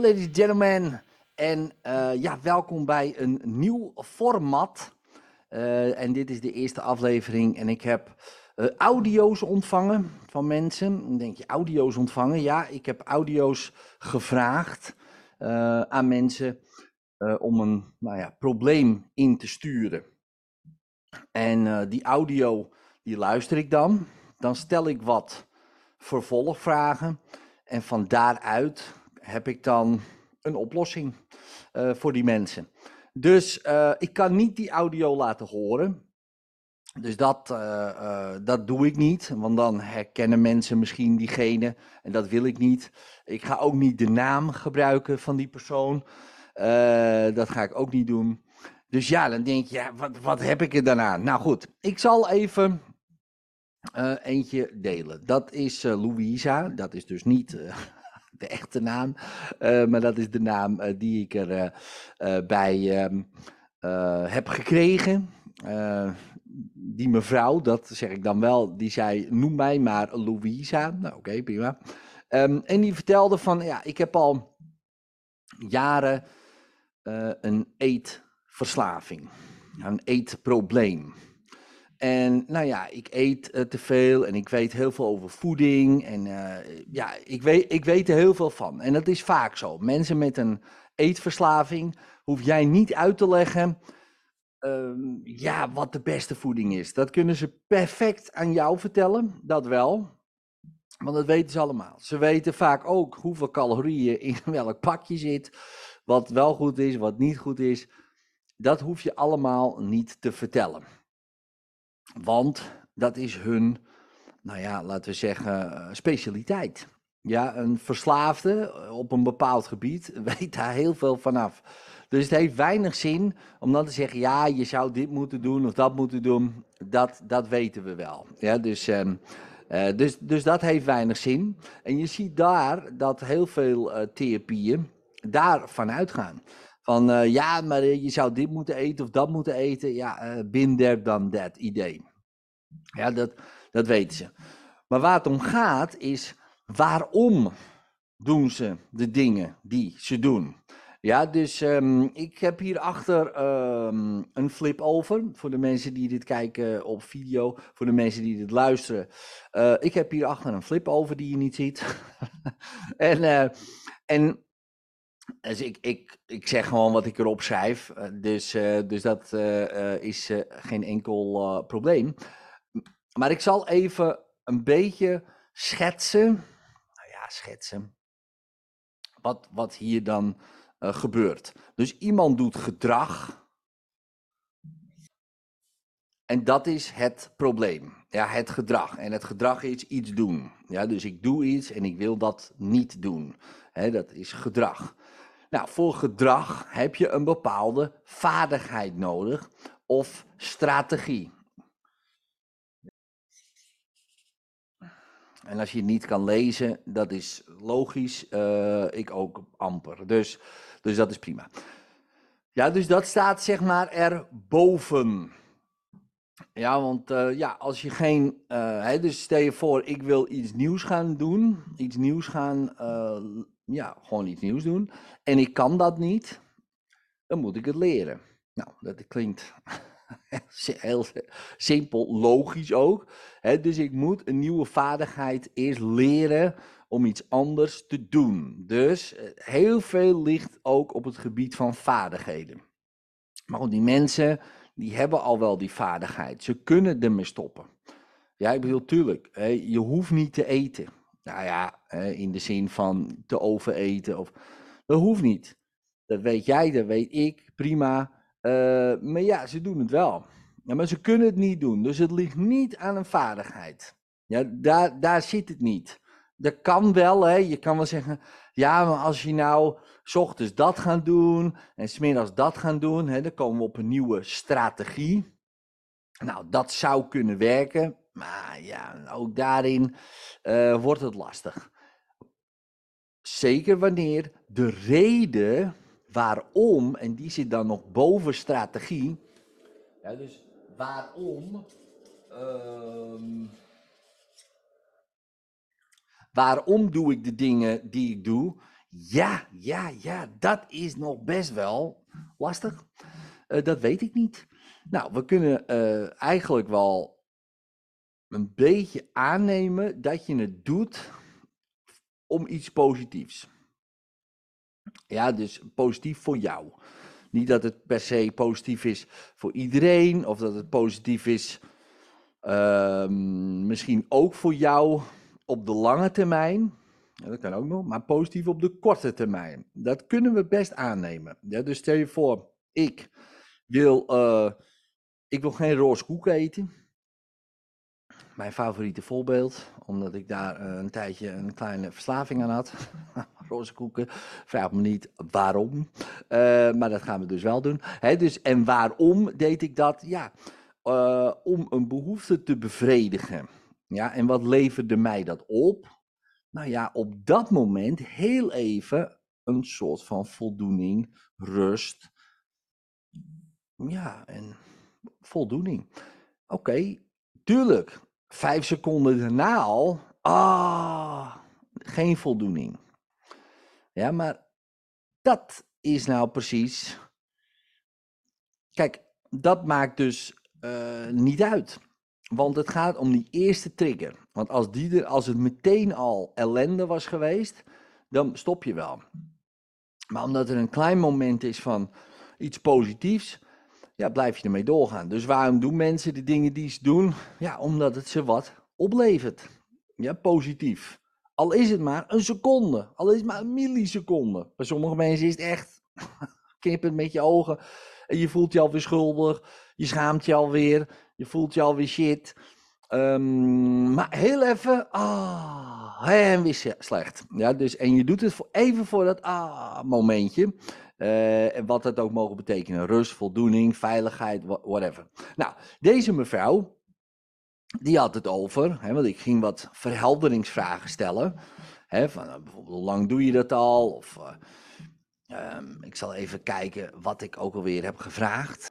Ladies and gentlemen. En uh, ja, welkom bij een nieuw format. Uh, en dit is de eerste aflevering. En ik heb uh, audio's ontvangen van mensen. Dan denk je, audio's ontvangen? Ja, ik heb audio's gevraagd aan mensen om een nou ja, probleem in te sturen. En die audio, die luister ik dan. Dan stel ik wat vervolgvragen. En van daaruit heb ik dan een oplossing uh, voor die mensen. Dus uh, ik kan niet die audio laten horen. Dus dat, uh, dat doe ik niet, want dan herkennen mensen misschien diegene en dat wil ik niet. Ik ga ook niet de naam gebruiken van die persoon. dat ga ik ook niet doen. Dus ja, dan denk je, wat, wat heb ik er daarna? Nou goed, ik zal even eentje delen. Dat is Louisa, dat is dus niet de echte naam. Uh, maar dat is de naam uh, die ik er uh, bij um, heb gekregen. die mevrouw, dat zeg ik dan wel, die zei: Noem mij maar Louisa. Nou, oké, prima. Um, en die vertelde van: Ja, ik heb al jaren een eetverslaving, een eetprobleem. En nou ja, ik eet uh, te veel en ik weet heel veel over voeding. En uh, ja, ik weet, ik weet er heel veel van. En dat is vaak zo. Mensen met een eetverslaving hoef jij niet uit te leggen uh, ja, wat de beste voeding is. Dat kunnen ze perfect aan jou vertellen, dat wel. Want dat weten ze allemaal. Ze weten vaak ook hoeveel calorieën in welk pakje zit. Wat wel goed is, wat niet goed is. Dat hoef je allemaal niet te vertellen. Want dat is hun, nou ja, laten we zeggen, eh, specialiteit. Ja, een verslaafde eh, op een bepaald gebied weet daar heel veel vanaf. Dus het heeft weinig zin om dan te zeggen, ja, je zou dit moeten doen of dat moeten doen. Dat, dat weten we wel. Ja, dus, uh, uh, dus, dus dat heeft weinig zin. En je ziet daar dat heel veel uh, therapieën daarvan uitgaan. Van uh, ja, maar uh, je zou dit moeten eten of dat moeten eten. Ja, bin there, done that idee. Ja, dat, dat weten ze. Maar waar het om gaat is waarom doen ze de dingen die ze doen. Ja, dus um, ik heb hierachter um, een flip over. Voor de mensen die dit kijken op video, voor de mensen die dit luisteren. Ik heb hierachter een flip over die je niet ziet. en, en dus ik, ik, ik zeg gewoon wat ik erop schrijf. Uh, dus, dus dat is geen enkel probleem. Maar ik zal even een beetje schetsen. Nou ja, schetsen. Wat, wat hier dan gebeurt. Dus iemand doet gedrag. En dat is het probleem. Ja, het gedrag. En het gedrag is iets doen. Ja, dus ik doe iets en ik wil dat niet doen. Dat is gedrag. Nou, voor gedrag heb je een bepaalde vaardigheid nodig of strategie. En als je het niet kan lezen, dat is logisch. Uh, ik ook amper. Dus, dus dat is prima. Ja, dus dat staat zeg maar erboven. Ja, want uh, ja, als je geen. Uh, hè, dus stel je voor, ik wil iets nieuws gaan doen. Iets nieuws gaan. Ja, gewoon iets nieuws doen. En ik kan dat niet. Dan moet ik het leren. Nou, dat klinkt Heel simpel, logisch ook. dus ik moet een nieuwe vaardigheid eerst leren om iets anders te doen. Dus eh, heel veel ligt ook op het gebied van vaardigheden. Maar die mensen, die hebben al wel die vaardigheid. Ze kunnen ermee stoppen. Ja, ik bedoel, tuurlijk, je hoeft niet te eten. Nou ja, in de zin van te overeten. Of, dat hoeft niet. Dat weet jij, dat weet ik, prima. Uh, maar ja, ze doen het wel. Maar ze kunnen het niet doen. Dus het ligt niet aan een vaardigheid. Ja, daar, daar zit het niet. Dat kan wel, hè. Je kan wel zeggen, ja, maar als je nou s ochtends dat gaat doen en smiddags dat gaan doen, hè, dan komen we op een nieuwe strategie. Nou, dat zou kunnen werken, maar ja, ook daarin uh, wordt het lastig. Zeker wanneer de reden waarom, en die zit dan nog boven strategie. Ja, dus waarom. Uh, waarom doe ik de dingen die ik doe? Ja, ja, ja, dat is nog best wel lastig. Uh, dat weet ik niet. Nou, we kunnen uh, eigenlijk wel een beetje aannemen dat je het doet om iets positiefs. Ja, dus positief voor jou. Niet dat het per se positief is voor iedereen, of dat het positief is uh, misschien ook voor jou op de lange termijn. Dat kan ook nog, maar positief op de korte termijn. Dat kunnen we best aannemen. Ja, dus stel je voor, ik wil, uh, ik wil geen roze koek eten. Mijn favoriete voorbeeld, omdat ik daar uh, een tijdje een kleine verslaving aan had. roze koeken, vraag me niet waarom, uh, maar dat gaan we dus wel doen. Hè, dus, en waarom deed ik dat? Ja, om een behoefte te bevredigen. Ja, en wat leverde mij dat op? Nou ja, op dat moment heel even een soort van voldoening, rust. Ja, en voldoening. Oké, tuurlijk. Vijf seconden daarna al. Ah, geen voldoening. Ja, maar dat is nou precies. Kijk, dat maakt dus uh, niet uit. Want het gaat om die eerste trigger. Want als, die er, als het meteen al ellende was geweest, dan stop je wel. Maar omdat er een klein moment is van iets positiefs, ja, blijf je ermee doorgaan. Dus waarom doen mensen de dingen die ze doen? Ja, omdat het ze wat oplevert. Ja, positief. Al is het maar een seconde, al is het maar een milliseconde. Bij sommige mensen is het echt knippend met je ogen en je voelt je alweer schuldig, je schaamt je alweer, je voelt je alweer shit. Um, maar heel even, ah, en weer slecht. Ja, dus, en je doet het voor, even voor dat ah momentje. Uh, en wat dat ook mogen betekenen. Rust, voldoening, veiligheid, whatever. Nou, deze mevrouw, die had het over, hè, want ik ging wat verhelderingsvragen stellen. Hè, van, uh, bijvoorbeeld, hoe lang doe je dat al? Of uh, um, ik zal even kijken wat ik ook alweer heb gevraagd.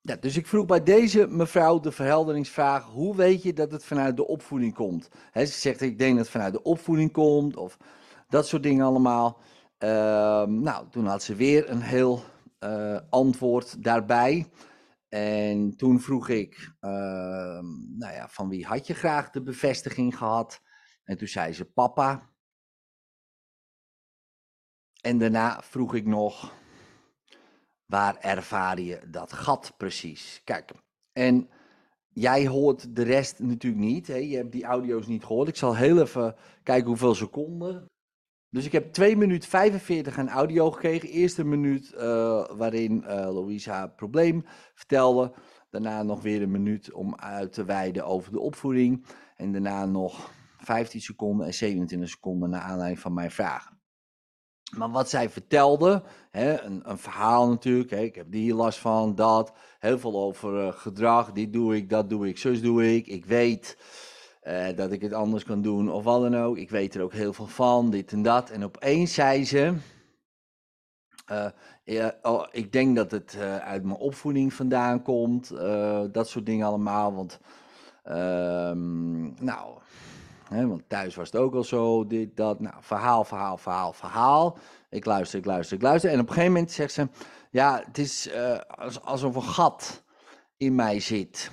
Ja, dus ik vroeg bij deze mevrouw de verhelderingsvraag: hoe weet je dat het vanuit de opvoeding komt? Ze zegt: ik denk dat het vanuit de opvoeding komt, of dat soort dingen allemaal. Uh, nou, toen had ze weer een heel uh, antwoord daarbij. En toen vroeg ik: uh, nou ja, van wie had je graag de bevestiging gehad? En toen zei ze: papa. En daarna vroeg ik nog waar ervaar je dat gat precies? Kijk, en jij hoort de rest natuurlijk niet. Hè? Je hebt die audio's niet gehoord. Ik zal heel even kijken hoeveel seconden. Dus ik heb 2 minuten 45 aan audio gekregen. Eerste minuut uh, waarin uh, Louise haar probleem vertelde. Daarna nog weer een minuut om uit te wijden over de opvoeding. En daarna nog 15 seconden en 27 seconden naar aanleiding van mijn vragen. Maar wat zij vertelde, hè, een, een, verhaal natuurlijk, hè, ik heb hier last van, dat, heel veel over uh, gedrag, dit doe ik, dat doe ik, zus doe ik, ik weet uh, dat ik het anders kan doen of wat dan ook, ik weet er ook heel veel van, dit en dat. En opeens zei ze, uh, ja, oh, ik denk dat het uit mijn opvoeding vandaan komt, dat soort dingen allemaal, want, ehm, nou, want thuis was het ook al zo, dit, dat. Nou, verhaal, verhaal, verhaal, verhaal. Ik luister, ik luister, ik luister. En op een gegeven moment zegt ze, ja, het is alsof een gat in mij zit.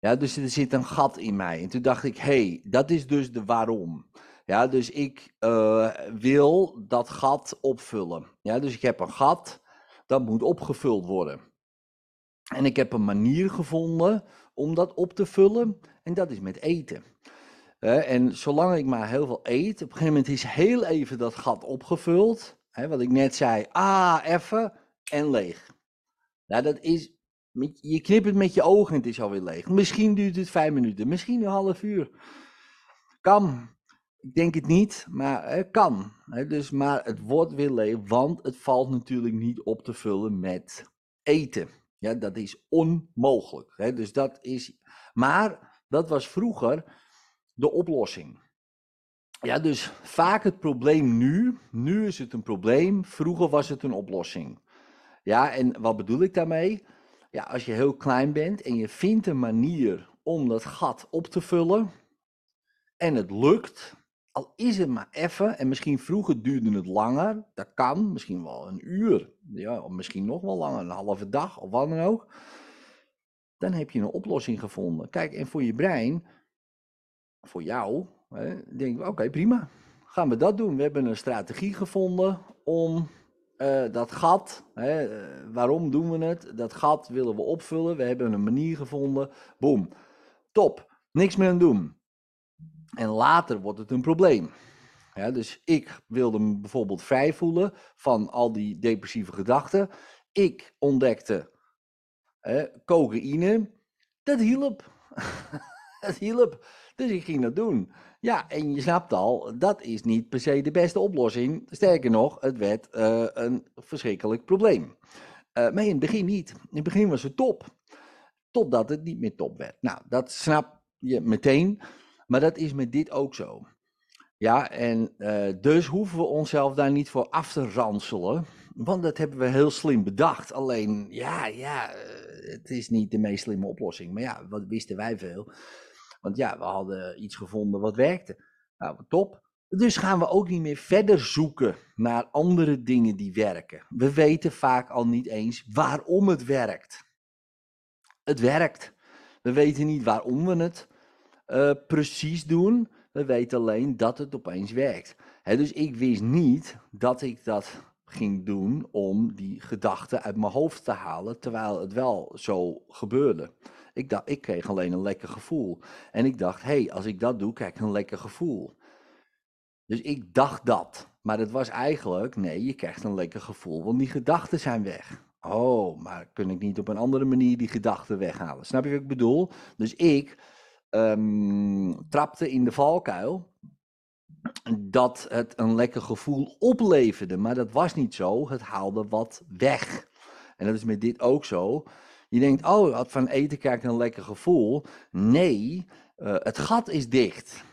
Ja, dus er zit een gat in mij. En toen dacht ik, hey, dat is dus de waarom. Ja, dus ik uh, wil dat gat opvullen. Ja, dus ik heb een gat, dat moet opgevuld worden. En ik heb een manier gevonden om dat op te vullen. En dat is met eten en zolang ik maar heel veel eet, op een gegeven moment is heel even dat gat opgevuld. wat ik net zei, ah, even en leeg. Nou, dat is, je knipt het met je ogen en het is alweer leeg. Misschien duurt het vijf minuten, misschien een half uur. Kan. Ik denk het niet, maar het kan. dus, maar het wordt weer leeg, want het valt natuurlijk niet op te vullen met eten. Ja, dat is onmogelijk. dus dat is. Maar dat was vroeger de oplossing. Ja, dus vaak het probleem nu. Nu is het een probleem. Vroeger was het een oplossing. Ja, en wat bedoel ik daarmee? Ja, als je heel klein bent en je vindt een manier om dat gat op te vullen. En het lukt. Al is het maar even, en misschien vroeger duurde het langer, dat kan, misschien wel een uur, ja, of misschien nog wel langer, een halve dag of wat dan ook. Dan heb je een oplossing gevonden. Kijk, en voor je brein, voor jou, hè, denk ik, oké, prima. Gaan we dat doen? We hebben een strategie gevonden om uh, dat gat, hè, uh, waarom doen we het? Dat gat willen we opvullen. We hebben een manier gevonden. Boom. Top. Niks meer aan doen. En later wordt het een probleem. Ja, dus ik wilde me bijvoorbeeld vrij voelen van al die depressieve gedachten. Ik ontdekte hè, cocaïne. Dat hielp. dat hielp. Dus ik ging dat doen. Ja, en je snapt al, dat is niet per se de beste oplossing. Sterker nog, het werd uh, een verschrikkelijk probleem. Uh, maar in het begin niet. In het begin was het top. Totdat het niet meer top werd. Nou, dat snap je meteen. Maar dat is met dit ook zo. Ja, en uh, dus hoeven we onszelf daar niet voor af te ranselen. Want dat hebben we heel slim bedacht. Alleen, ja, ja, het is niet de meest slimme oplossing. Maar ja, wat wisten wij veel. Want ja, we hadden iets gevonden wat werkte. Nou, top. Dus gaan we ook niet meer verder zoeken naar andere dingen die werken. We weten vaak al niet eens waarom het werkt. Het werkt. We weten niet waarom we het uh, precies doen. We weten alleen dat het opeens werkt. Dus ik wist niet dat ik dat ging doen om die gedachten uit mijn hoofd te halen, terwijl het wel zo gebeurde. Ik dacht, ik kreeg alleen een lekker gevoel. En ik dacht, hé, hey, als ik dat doe, krijg ik een lekker gevoel. Dus ik dacht dat. Maar het was eigenlijk, nee, je krijgt een lekker gevoel, want die gedachten zijn weg. Oh, maar kun ik niet op een andere manier die gedachten weghalen? Snap je wat ik bedoel? Dus ik um, trapte in de valkuil dat het een lekker gevoel opleverde. Maar dat was niet zo. Het haalde wat weg. En dat is met dit ook zo. Je denkt, oh, van eten krijg ik een lekker gevoel. Nee, uh, het gat is dicht.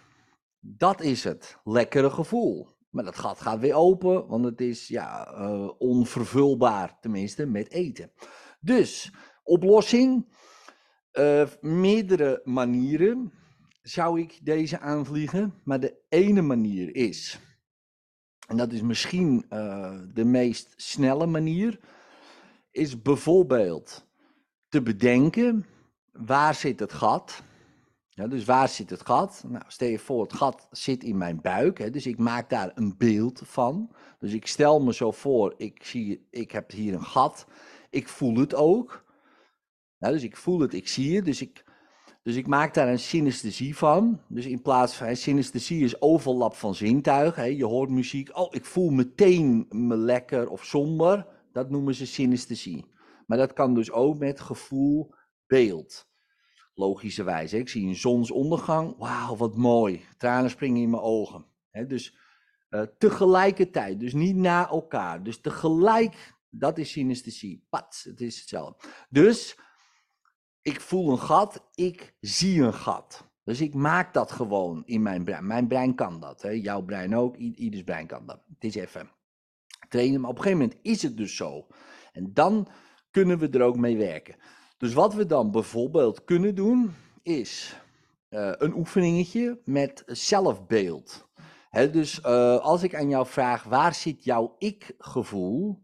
Dat is het lekkere gevoel. Maar dat gat gaat weer open, want het is ja, uh, onvervulbaar, tenminste met eten. Dus, oplossing, uh, meerdere manieren zou ik deze aanvliegen. Maar de ene manier is, en dat is misschien de meest snelle manier, is bijvoorbeeld te bedenken, waar zit het gat? Dus waar zit het gat? Nou, stel je voor, het gat zit in mijn buik. Hè, dus ik maak daar een beeld van. Dus ik stel me zo voor, ik, zie, ik heb hier een gat. Ik voel het ook. Dus ik voel het, ik zie het. Dus ik, dus ik maak daar een synesthesie van. Dus in plaats van, synesthesie is overlap van zintuigen. Hè. Je hoort muziek, oh, ik voel meteen me lekker of somber. Dat noemen ze synesthesie. Maar dat kan dus ook met gevoel, beeld. Logischerwijs. Ik zie een zonsondergang. Wauw, wat mooi. Tranen springen in mijn ogen. Dus uh, tegelijkertijd. Dus niet na elkaar. Dus tegelijk. Dat is synesthesie. Pat, het is hetzelfde. Dus ik voel een gat. Ik zie een gat. Dus ik maak dat gewoon in mijn brein. Mijn brein kan dat. Hè? Jouw brein ook. ieders brein kan dat. Het is even trainen. Maar op een gegeven moment is het dus zo. En dan kunnen we er ook mee werken. Dus wat we dan bijvoorbeeld kunnen doen, is uh, een oefeningetje met zelfbeeld. He, dus uh, als ik aan jou vraag, waar zit jouw ik-gevoel?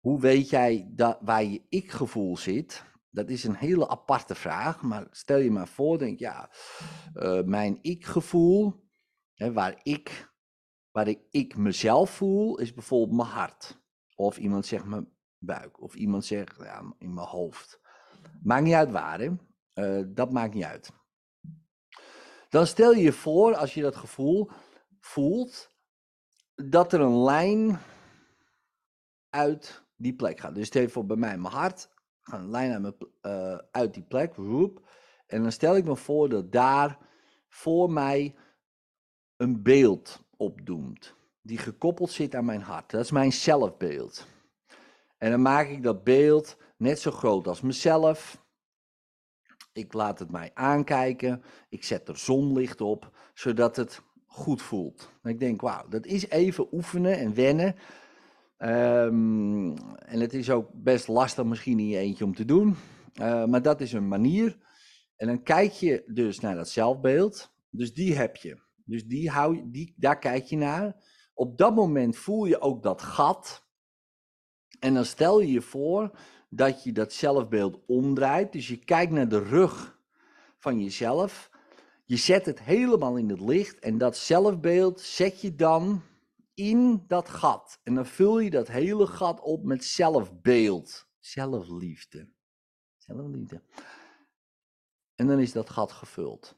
Hoe weet jij dat, waar je ik-gevoel zit? Dat is een hele aparte vraag, maar stel je maar voor, denk ja, uh, mijn ik-gevoel, waar, ik, waar ik, mezelf voel, is bijvoorbeeld mijn hart. Of iemand zegt me buik. Of iemand zegt ja, in mijn hoofd. Maakt niet uit waar, hè? Uh, dat maakt niet uit. Dan stel je je voor, als je dat gevoel voelt, dat er een lijn uit die plek gaat. Dus stel je voor bij mij mijn hart, een lijn uit, uh, uit die plek, roep. En dan stel ik me voor dat daar voor mij een beeld opdoemt. Die gekoppeld zit aan mijn hart. Dat is mijn zelfbeeld. En dan maak ik dat beeld net zo groot als mezelf. Ik laat het mij aankijken. Ik zet er zonlicht op, zodat het goed voelt. En ik denk, wauw, dat is even oefenen en wennen. Um, en het is ook best lastig misschien in je eentje om te doen. Uh, maar dat is een manier. En dan kijk je dus naar dat zelfbeeld. Dus die heb je. Dus die hou, die, daar kijk je naar. Op dat moment voel je ook dat gat. En dan stel je je voor dat je dat zelfbeeld omdraait. Dus je kijkt naar de rug van jezelf. Je zet het helemaal in het licht en dat zelfbeeld zet je dan in dat gat. En dan vul je dat hele gat op met zelfbeeld, zelfliefde. Zelfliefde. En dan is dat gat gevuld.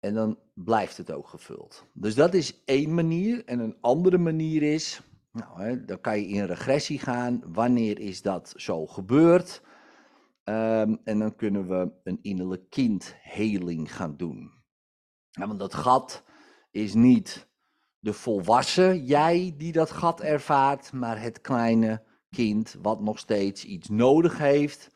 En dan blijft het ook gevuld. Dus dat is één manier. En een andere manier is, nou, hè, dan kan je in regressie gaan. Wanneer is dat zo gebeurd? Um, en dan kunnen we een innerlijk kindheling gaan doen. Ja, want dat gat is niet de volwassen jij die dat gat ervaart, maar het kleine kind wat nog steeds iets nodig heeft.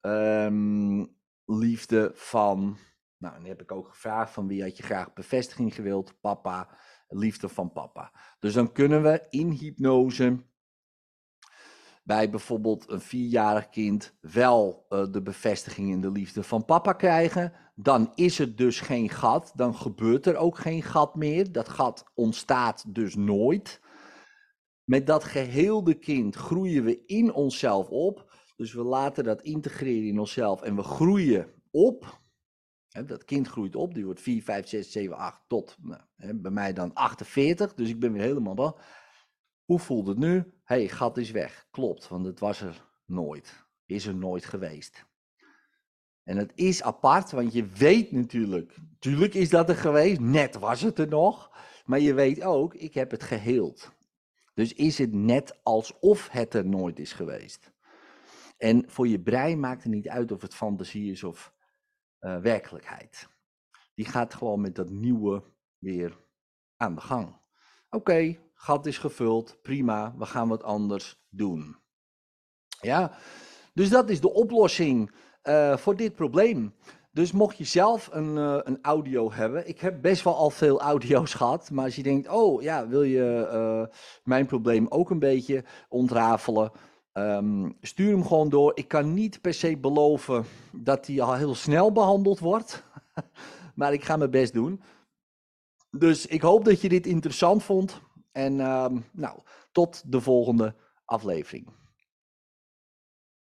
Um, liefde van, nou, dan heb ik ook gevraagd van wie had je graag bevestiging gewild? Papa, liefde van papa. Dus dan kunnen we in hypnose bij bijvoorbeeld een vierjarig kind wel uh, de bevestiging in de liefde van papa krijgen, dan is het dus geen gat, dan gebeurt er ook geen gat meer. Dat gat ontstaat dus nooit. Met dat geheelde kind groeien we in onszelf op. Dus we laten dat integreren in onszelf en we groeien op. dat kind groeit op, die wordt 4, 5, 6, 7, 8 tot nou, bij mij dan 48. Dus ik ben weer helemaal. Hoe voelt het nu? Hey, gat is weg. Klopt, want het was er nooit. Is er nooit geweest. En het is apart, want je weet natuurlijk, natuurlijk is dat er geweest, net was het er nog, maar je weet ook, ik heb het geheeld. Dus is het net alsof het er nooit is geweest. En voor je brein maakt het niet uit of het fantasie is of uh, werkelijkheid. Die gaat gewoon met dat nieuwe weer aan de gang. Oké, gat is gevuld, prima, we gaan wat anders doen. Ja, dus dat is de oplossing uh, voor dit probleem. Dus mocht je zelf een, uh, een audio hebben, ik heb best wel al veel audio's gehad, maar als je denkt, oh ja, wil je uh, mijn probleem ook een beetje ontrafelen, um, stuur hem gewoon door. Ik kan niet per se beloven dat hij al heel snel behandeld wordt, maar ik ga mijn best doen. Dus ik hoop dat je dit interessant vond. En uh, nou, tot de volgende aflevering.